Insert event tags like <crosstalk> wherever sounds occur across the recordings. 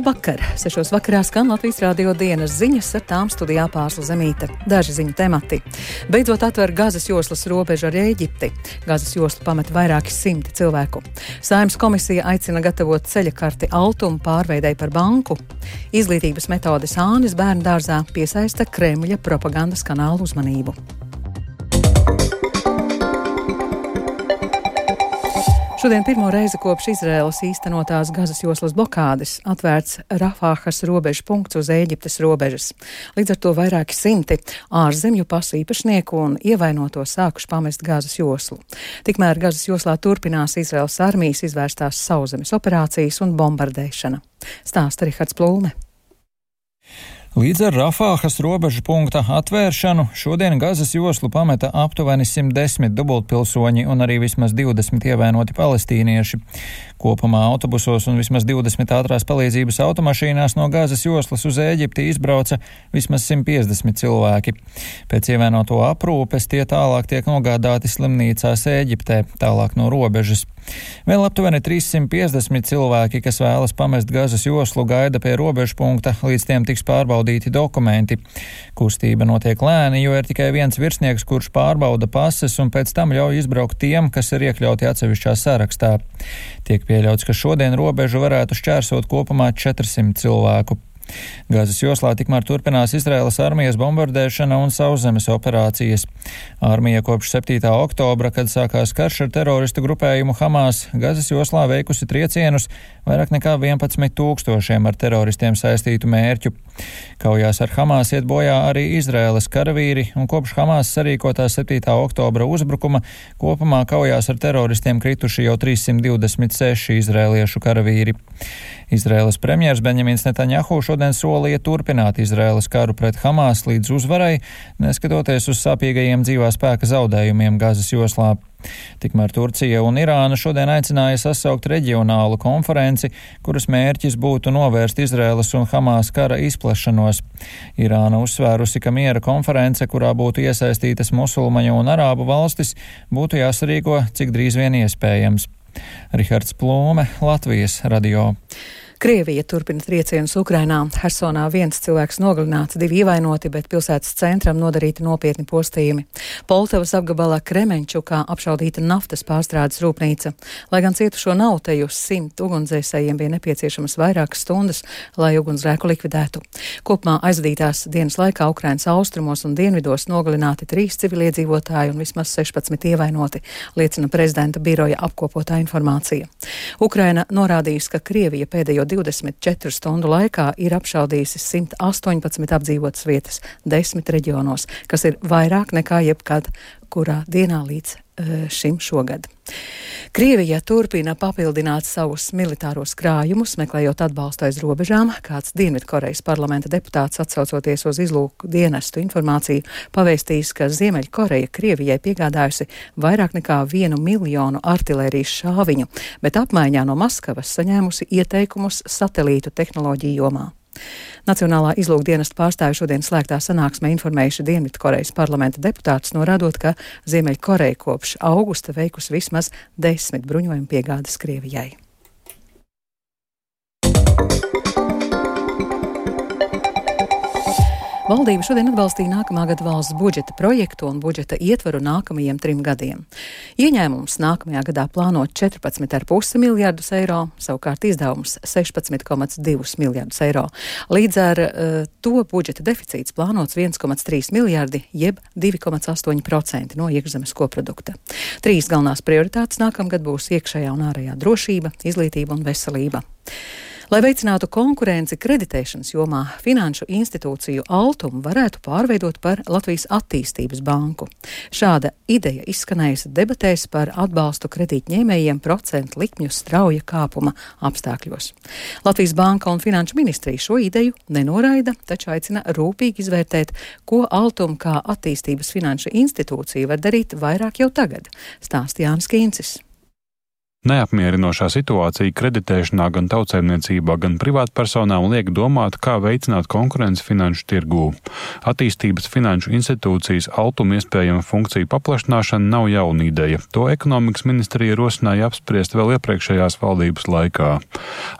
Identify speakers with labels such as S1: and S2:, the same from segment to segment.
S1: Labvakar! Sešos vakarā skan Latvijas rādio dienas ziņas, ar tām studijā pārsla zemīte. Daži ziņu temati. Beidzot atver Gazas joslas robežu ar Ēģipti. Gazas joslu pamet vairāki simti cilvēku. Saimnes komisija aicina gatavot ceļa karti Altumu pārveidai par banku. Izglītības metodes Ānis bērnu dārzā piesaista Kremļa propagandas kanālu uzmanību. Šodien pirmo reizi kopš Izraēlas īstenotās Gazas joslas blokādes atvērts Rafāhas robežu punkts uz Ēģiptes robežas. Līdz ar to vairāki simti ārzemju pasu īpašnieku un ievainoto sākuši pamest Gazas joslu. Tikmēr Gazas joslā turpinās Izraēlas armijas izvērstās sauzemes operācijas un bombardēšana. Stāsta Rihards Plūme.
S2: Līdz ar Rafāhas robežu punkta atvēršanu šodien Gazas joslu pameta aptuveni 110 dubultpilsoņi un arī vismaz 20 ievainoti palestīnieši. Kopumā autobusos un vismaz 20 ātrās palīdzības automašīnās no Gazas joslas uz Ēģipti izbrauca vismaz 150 cilvēki. Pēc ievainoto aprūpes tie tālāk tiek nogādāti slimnīcās Ēģiptē, tālāk no robežas. Vēl aptuveni 350 cilvēki, kas vēlas pamest Gazas joslu, gaida pie robežu punkta, līdz tiem tiks pārbaudīti dokumenti. Kustība notiek lēni, jo ir tikai viens virsnieks, kurš pārbauda pases un pēc tam ļauj izbraukt tiem, kas ir iekļauti atsevišķā sarakstā. Tiek pieļauts, ka šodien robežu varētu šķērsot kopumā 400 cilvēku. Gazas joslā tikmēr turpinās Izraēlas armijas bombardēšana un sauszemes operācijas. Armija kopš 7. oktobra, kad sākās karš ar teroristu grupējumu Hamas, Gazas joslā veikusi triecienus vairāk nekā 11 tūkstošiem ar teroristiem saistītu mērķu. Kaujās ar Hamas iet bojā arī Izraēlas karavīri, un kopš Hamas sarīkotā 7. oktobra uzbrukuma kopumā kaujās ar teroristiem krituši jau 326 izrēliešu karavīri. Izraēlas premjers Benjamins Netanjahu šodien solīja turpināt Izraēlas karu pret Hamas līdz uzvarai, neskatoties uz sāpīgajiem dzīvā spēka zaudējumiem Gazas joslā. Tikmēr Turcija un Irāna šodien aicināja sasaukt reģionālu konferenci, kuras mērķis būtu novērst Izraēlas un Hamas kara izplešanos. Irāna uzsvērusi, ka miera konference, kurā būtu iesaistītas musulmaņu un arābu valstis, būtu jāsarīko cik drīz vien iespējams. Rihards Plūme, Latvijas radio.
S1: Krievija turpina triecienus Ukrainā. Hersonā viens cilvēks nogalināts, divi ievainoti, bet pilsētas centram nodarīti nopietni postījumi. Poltavas apgabalā Kremenčukā apšaudīta naftas pārstrādes rūpnīca. Lai gan cietušo nav, te uz simt ugunsdzēsējiem bija nepieciešamas vairākas stundas, lai ugunsgrēku likvidētu. Kopumā aizvadītās dienas laikā Ukrainas austrumos un dienvidos nogalināti trīs civiliedzīvotāji un vismaz 16 ievainoti, liecina prezidenta biroja apkopotā informācija. Ukraina norādījusi, ka Krievija pēdējo 24 stundu laikā ir apšaudījusi 118 apdzīvotas vietas desmit reģionos, kas ir vairāk nekā jebkad kurā dienā līdz uh, šim šogad. Krievija turpina papildināt savus militāros krājumus, meklējot atbalstu aiz robežām. Kāds Dienvidkorejas parlamenta deputāts atsaucoties uz izlūku dienestu informāciju pavēstījis, ka Ziemeļkoreja Krievijai piegādājusi vairāk nekā vienu miljonu artilērijas šāviņu, bet apmaiņā no Maskavas saņēmusi ieteikumus satelītu tehnoloģiju jomā. Nacionālā izlūkdienesta pārstāvi šodien slēgtā sanāksmē informējuši Dienvidkorejas parlamenta deputātus, norādot, ka Ziemeļkoreja kopš augusta veikusi vismaz desmit bruņojumu piegādes Krievijai. Valdība šodien atbalstīja nākamā gada valsts budžeta projektu un budžeta ietvaru nākamajiem trim gadiem. Ieņēmums nākamajā gadā plāno 14,5 miljardus eiro, savukārt izdevums 16,2 miljardus eiro. Līdz ar uh, to budžeta deficīts plānots 1,3 miljardi jeb 2,8% no iekšzemes koprodukta. Trīs galvenās prioritātes nākamgad būs iekšējā un ārējā drošība, izglītība un veselība. Lai veicinātu konkurenci kreditēšanas jomā, finanšu institūciju Altumu varētu pārveidot par Latvijas attīstības banku. Šāda ideja izskanējusi debatēs par atbalstu kredītņēmējiem procentu likmju strauja kāpuma apstākļos. Latvijas Banka un Finanšu ministrija šo ideju nenoraida, taču aicina rūpīgi izvērtēt, ko Altum kā attīstības finanšu institūcija var darīt vairāk jau tagad, stāsta Jānis Kīncis.
S3: Neapmierinošā situācija kreditēšanā gan tautsēmniecībā, gan privātpersonām liek domāt, kā veicināt konkurenci finanšu tirgū. Attīstības finanšu institūcijas altuma iespējama funkciju paplašināšana nav jauna ideja. To ekonomikas ministrija rosināja apspriest vēl iepriekšējās valdības laikā.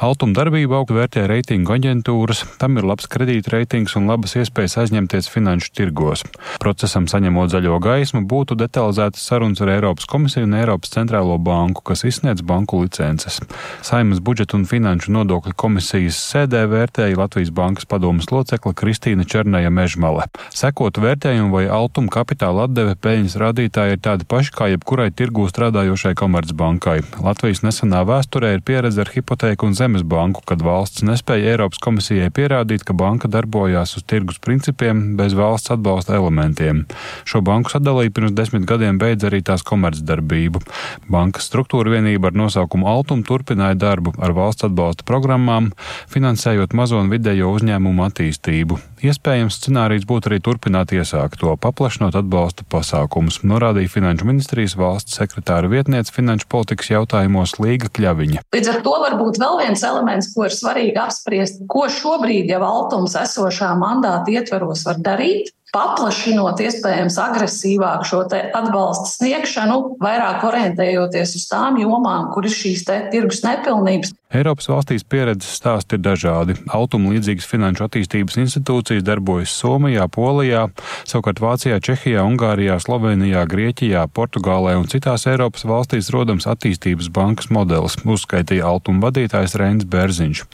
S3: Altuma darbību augstu vērtē reitingu aģentūras, tam ir labs kredītreitings un labas iespējas aizņemties finanšu tirgos. Procesam saņemot zaļo gaismu, būtu detalizētas sarunas ar Eiropas komisiju un Eiropas centrālo banku, kas izsniedz izsniedz banku licences. Saimas budžeta un finanšu nodokļu komisijas sēdē vērtēja Latvijas bankas padomas locekla Kristīna Černaja Mežmale. Sekot vērtējumu vai altuma kapitāla atdeve peļņas rādītāji ir tādi paši kā jebkurai tirgū strādājošai komercbankai. Latvijas nesenā vēsturē ir pieredze ar hipotēku un zemes banku, kad valsts nespēja Eiropas komisijai pierādīt, ka banka darbojās uz tirgus principiem bez valsts atbalsta elementiem. Šo banku sadalīja pirms desmit gadiem beidz arī tās komercdarbību. Bankas struktūra vienība ar nosaukumu Altum turpināja darbu ar valsts atbalsta programmām, finansējot mazo un vidējo uzņēmumu attīstību. Iespējams, scenārijs būtu arī turpināt iesākt to, paplašinot atbalsta pasākumus, norādīja Finanšu ministrijas valsts sekretāra vietniece finanšu politikas jautājumos Līga Kļaviņa.
S4: Līdz ar to varbūt vēl viens elements, ko ir svarīgi apspriest, ko šobrīd jau Altums esošā mandāta ietveros var darīt paplašinot iespējams agresīvāk šo atbalsta sniegšanu, vairāk orientējoties uz tām jomām, kur ir šīs tirgus nepilnības.
S3: Eiropas valstīs pieredzes stāsti ir dažādi. Autuma līdzīgas finanšu attīstības institūcijas darbojas Somijā, Polijā, savukārt Vācijā, Čehijā, Ungārijā, Slovenijā, Grieķijā, Portugālē un citās Eiropas valstīs rodams attīstības bankas modelis, uzskaitīja Autuma vadītājs Reins Bērziņš.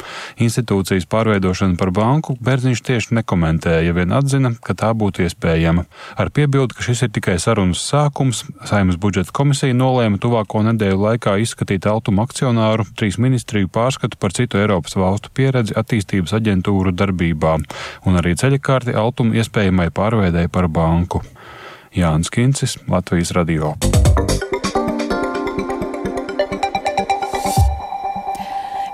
S3: Institūcijas pārveidošanu par banku Bērziņš tieši nekomentēja, vien atzina, ka tā būtu iespējama. Ar piebildu, ka šis ir tikai sarunas sākums, Saimas budžeta komisija nolēma tuvāko nedēļu laikā izskatīt Autuma akcionāru, trīs ministriju pārskatu par citu Eiropas valstu pieredzi attīstības aģentūru darbībā un arī ceļakārti Altum iespējamai pārveidēji par banku. Jānis Kincis, Latvijas Radio.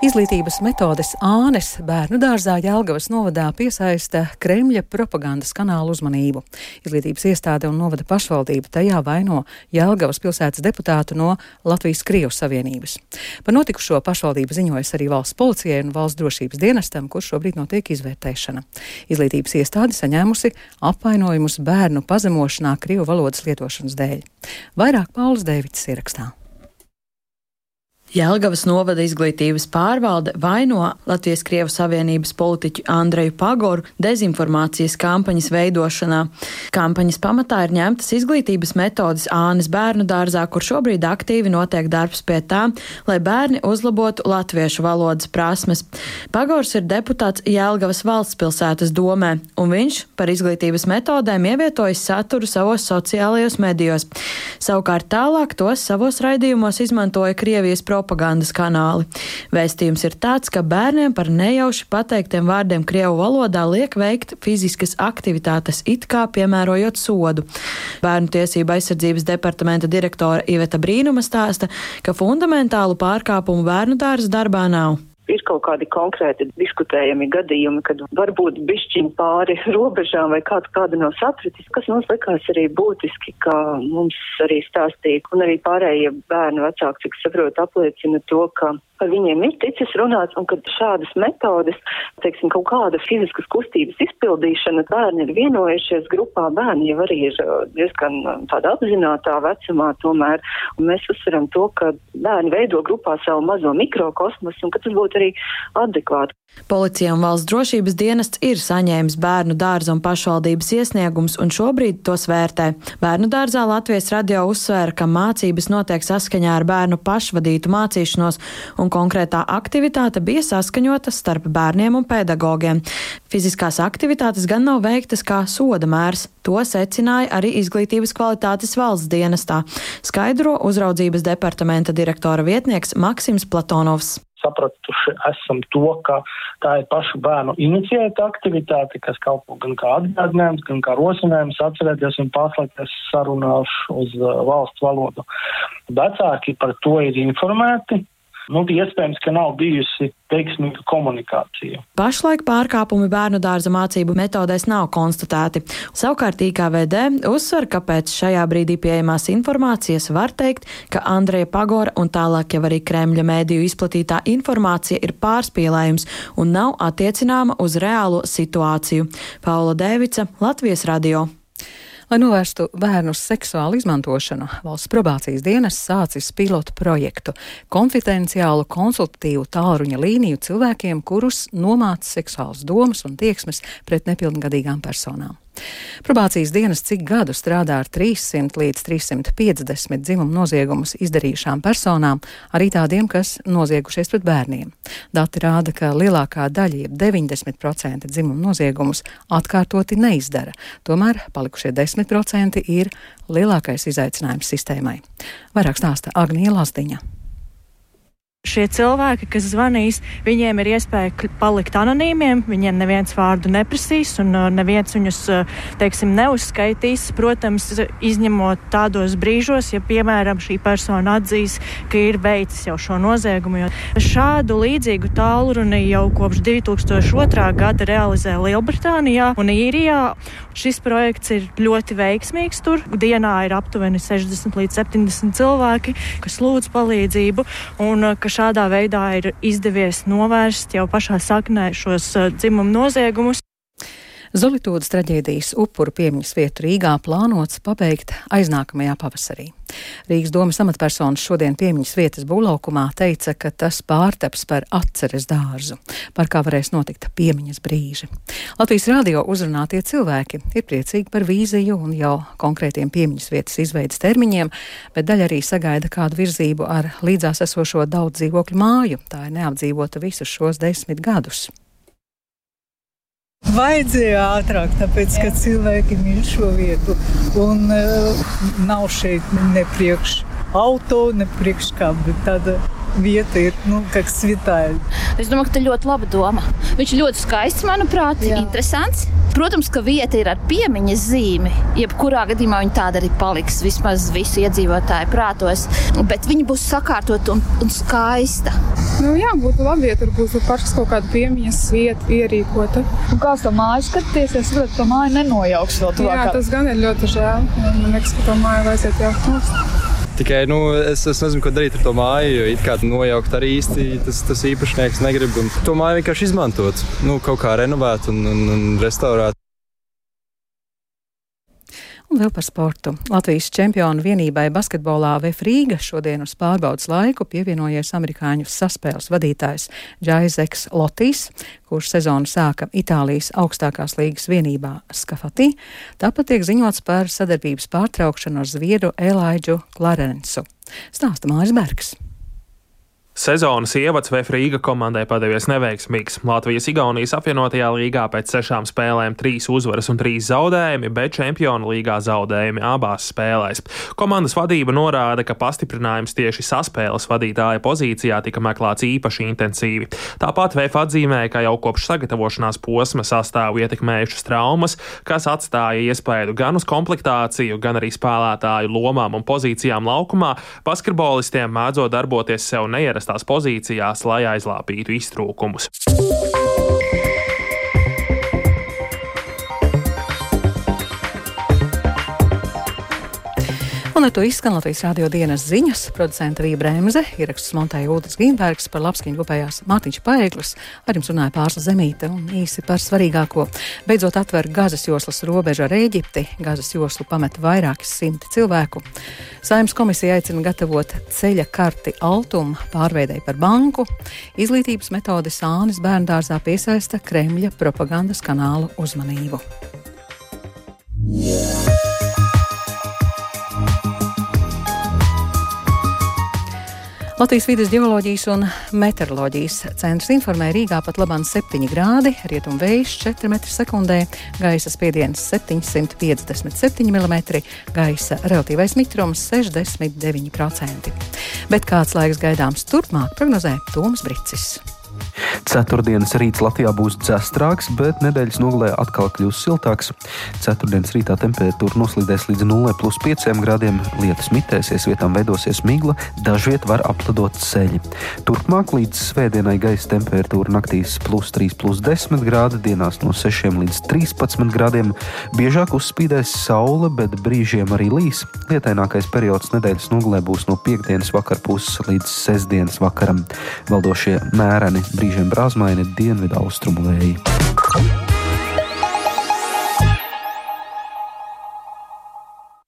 S1: Izglītības metodes ānes bērnu dārzā Jelgavas novadā piesaista Kremļa propagandas kanālu uzmanību. Izglītības iestāde un novada pašvaldība tajā vaino Jelgavas pilsētas deputātu no Latvijas Krievas Savienības. Par notikušo pašvaldība ziņojas arī valsts policijai un valsts drošības dienestam, kur šobrīd notiek izvērtēšana. Izglītības iestāde saņēmusi apvainojumus bērnu pazemošanā Krievu valodas lietošanas dēļ. Vairāk Pauls Dēvids ierakstā.
S5: Jelgavas novada izglītības pārvalde vaino Latvijas Krievu Savienības politiķu Andreju Pagoru dezinformācijas kampaņas veidošanā. Kampaņas pamatā ir ņemtas izglītības metodas Ānes bērnu dārzā, kur šobrīd aktīvi notiek darbs pie tā, lai bērni uzlabotu latviešu valodas prasmes. Pagors ir deputāts Jelgavas valsts pilsētas domē, un viņš par izglītības metodēm ievietojas saturu savos sociālajos medijos. Savukārt tālāk tos savos raidījumos izmantoja Krievijas propaganda propagandas kanāli. Vēstījums ir tāds, ka bērniem par nejauši pateiktiem vārdiem Krievu valodā liek veikt fiziskas aktivitātes, it kā piemērojot sodu. Bērnu tiesība aizsardzības departamenta direktora Iveta Brīnuma stāsta, ka fundamentālu pārkāpumu bērnu dārza darbā nav
S6: ir kaut kādi konkrēti diskutējami gadījumi, kad varbūt bišķiņ pāri <laughs> robežām vai kāds kādu nav sapratis, kas mums likās arī būtiski, ka mums arī stāstīja, un arī pārējie bērnu vecāki, cik saprot, apliecina to, ka par viņiem ir ticis runāts, un ka šādas metodes, teiksim, kaut kāda fiziskas kustības izpildīšana, bērni ir vienojušies grupā, bērni jau arī ir uh, diezgan uh, tādā apzinātā vecumā tomēr, un mēs uzsveram to, ka bērni veido grupā savu mazo mikrokosmosu, un ka tas būtu arī adekvāti.
S5: Policija un valsts drošības dienests ir saņēmis bērnu dārza un pašvaldības iesniegums un šobrīd tos vērtē. Bērnu dārzā Latvijas radio uzsvēra, ka mācības notiek saskaņā ar bērnu pašvadītu mācīšanos un konkrētā aktivitāte bija saskaņota starp bērniem un pedagogiem. Fiziskās aktivitātes gan nav veiktas kā soda mērs. To secināja arī izglītības kvalitātes valsts dienestā, skaidro uzraudzības departamenta direktora vietnieks Maksims Platonovs
S7: sapratuši esam to, ka tā ir pašu bērnu inicijēta aktivitāte, kas kalpo gan kā atgādinājums, gan kā rosinājums atcerēties un paslēgties sarunās uz uh, valsts valodu. Vecāki par to ir informēti, nu, iespējams, ka nav bijusi veiksmīga komunikācija.
S5: Pašlaik pārkāpumi bērnu dārza mācību metodēs nav konstatēti. Savukārt IKVD uzsver, ka pēc šajā brīdī pieejamās informācijas var teikt, ka Andreja Pagora un tālāk jau arī Kremļa mēdīju izplatītā informācija ir pārspīlējums un nav attiecināma uz reālo situāciju. Paula Dēvica, Latvijas radio.
S1: Lai novērstu bērnu seksuālu izmantošanu, valsts probācijas dienas sācis pilotu projektu - konfidenciālu konsultatīvu tālruņa līniju cilvēkiem, kurus nomāca seksuāls domas un tieksmes pret nepilngadīgām personām. Probācijas dienas cik gadu strādā ar 300 līdz 350 dzimumu noziegumus izdarījušām personām, arī tādiem, kas noziegušies pret bērniem. Dati rāda, ka lielākā daļa, jeb 90% dzimumu noziegumus atkārtoti neizdara, tomēr palikušie 10% ir lielākais izaicinājums sistēmai. Vairāk stāsta Agnija Lazdiņa.
S8: Šie cilvēki, kas zvanīs, viņiem ir iespēja palikt anonīmiem, viņiem neviens vārdu neprasīs un uh, neviens viņus, uh, teiksim, neuzskaitīs. Protams, izņemot tādos brīžos, ja, piemēram, šī persona atzīs, ka ir veicis jau šo noziegumu. Šādu līdzīgu tālruni jau kopš 2002. gada realizē Lielbritānijā un Īrijā. Šis projekts ir ļoti veiksmīgs. Tur dienā ir aptuveni 60 līdz 70 cilvēki, kas lūdz palīdzību un uh, ka šādā veidā ir izdevies novērst jau pašā saknē šos uh, dzimumu noziegumus.
S1: Zolitūdas traģēdijas upuru piemiņas vietu Rīgā plānots pabeigt aiznākamajā pavasarī. Rīgas domas amatpersonas šodien piemiņas vietas būvlaukumā teica, ka tas pārtaps par atceres dārzu, par kā varēs notikt piemiņas brīži. Latvijas radio uzrunātie cilvēki ir priecīgi par vīziju un jau konkrētiem piemiņas vietas izveidas termiņiem, bet daļa arī sagaida kādu virzību ar līdzās esošo daudz dzīvokļu māju. Tā ir neapdzīvota visus šos desmit gadus.
S9: Vajadzēja ātrāk, tāpēc, ka cilvēki mīl šo vietu. Un uh, nav šeit ne priekš auto, ne priekš kā, bet tāda vieta ir nu, kā svitāja.
S10: Es domāju, ka tā ļoti laba doma. Viņš ļoti skaists, manuprāt, Jā. interesants. Protams, ka vieta ir ar piemiņas zīmi. Jebkurā gadījumā viņa tāda arī paliks vismaz visu iedzīvotāju prātos. Bet viņa būs sakārtot un, un skaista.
S11: Nu, jā, būtu labi, ja tur būtu pašas kaut kāda piemiņas vieta ierīkota.
S10: Un kā to māju skatīties, es saprotu, ka māju nenojauks vēl tuvāk.
S11: Jā, tas gan ir ļoti žēl. Man liekas, ka to māju vajadzētu jaukt.
S12: Tikai nu, es, es nezinu, ko darīt ar to māju. Jo it kā nojaukt arī īsti tas, tas īpašnieks negrib. To māju vienkārši izmantot, nu, kaut kā renovēt un, un, un restaurēt.
S1: Vēl par sportu. Latvijas čempionu vienībai basketbolā Vefrīga šodien uz pārbaudas laiku pievienojies amerikāņu saspēles vadītājs Džaizeks Lotīs, kurš sezonu sāka Itālijas augstākās līgas vienībā Skafatī. Tāpat tiek ziņots par sadarbības pārtraukšanu ar Zviedru Elaidžu Klarensu. Stāsta Māris Bergs.
S13: Sezonas ievads Vēfrīga komandai padevies neveiksmīgs. Latvijas-Igaunijas apvienotajā līgā pēc sešām spēlēm trīs uzvaras un trīs zaudējumi, bet čempionu līgā zaudējumi abās spēlēs. Komandas vadība norāda, ka pastiprinājums tieši saspēles vadītāja pozīcijā tika meklēts īpaši intensīvi. Tāpat VF atzīmēja, ka jau kopš sagatavošanās posma sastāvu ietekmējušas traumas, kas atstāja iespēju gan uz komplektāciju, gan arī spēlētāju lomām un pozīcijām laukumā, basketbolistiem mēdzot darboties sev neierastā ierastās pozīcijās, lai aizlāpītu iztrūkumus.
S1: Un ar to izskan Latvijas rādio dienas ziņas. Producenta Rīga Bremse, ierakstus montēja Ūdens Grīmbergs, par labskaņu rūpējās Mārtiņš Paeglis, ar jums runāja Pārsla Zemīte un īsi par svarīgāko. Beidzot atver Gazas joslas robežu ar Ēģipti, Gazas joslu pamet vairāki simti cilvēku. Saimnes komisija aicina gatavot ceļa karti Altuma pārveidēji par banku. Izglītības metode Sānis bērndārzā piesaista Kremļa propagandas kanālu uzmanību. Yeah. Latvijas vidas geoloģijas un meteoroloģijas centrs informē Rīgā pat labāk 7 grādi, rietumu vējš 4 m2, gaisa spiediens 757 mm, gaisa relatīvais mitrums 69%. Bet kāds laiks gaidāms turpmāk, prognozē Toms Brīsis.
S14: Ceturtdienas rīts Latvijā būs dzestrāks, bet nedēļas nogalē atkal kļūs siltāks. Ceturtdienas rītā temperatūra noslīdēs līdz 0,5 grādiem, lietus mitēsies, vietām veidosies migla, dažviet var aplidot ceļi. Turpmāk līdz svētdienai gaisa temperatūra naktīs plus 3, plus 10 grādi, dienās no 6 līdz 13 grādiem. Biežāk uzspīdēs saule, bet brīžiem arī līs. Lietainākais periods nedēļas nogalē būs no piekdienas vakar puses līdz sestdienas vakaram. Valdošie mēreni, brīžiem brāzmaini dienvidu austrumu vēji.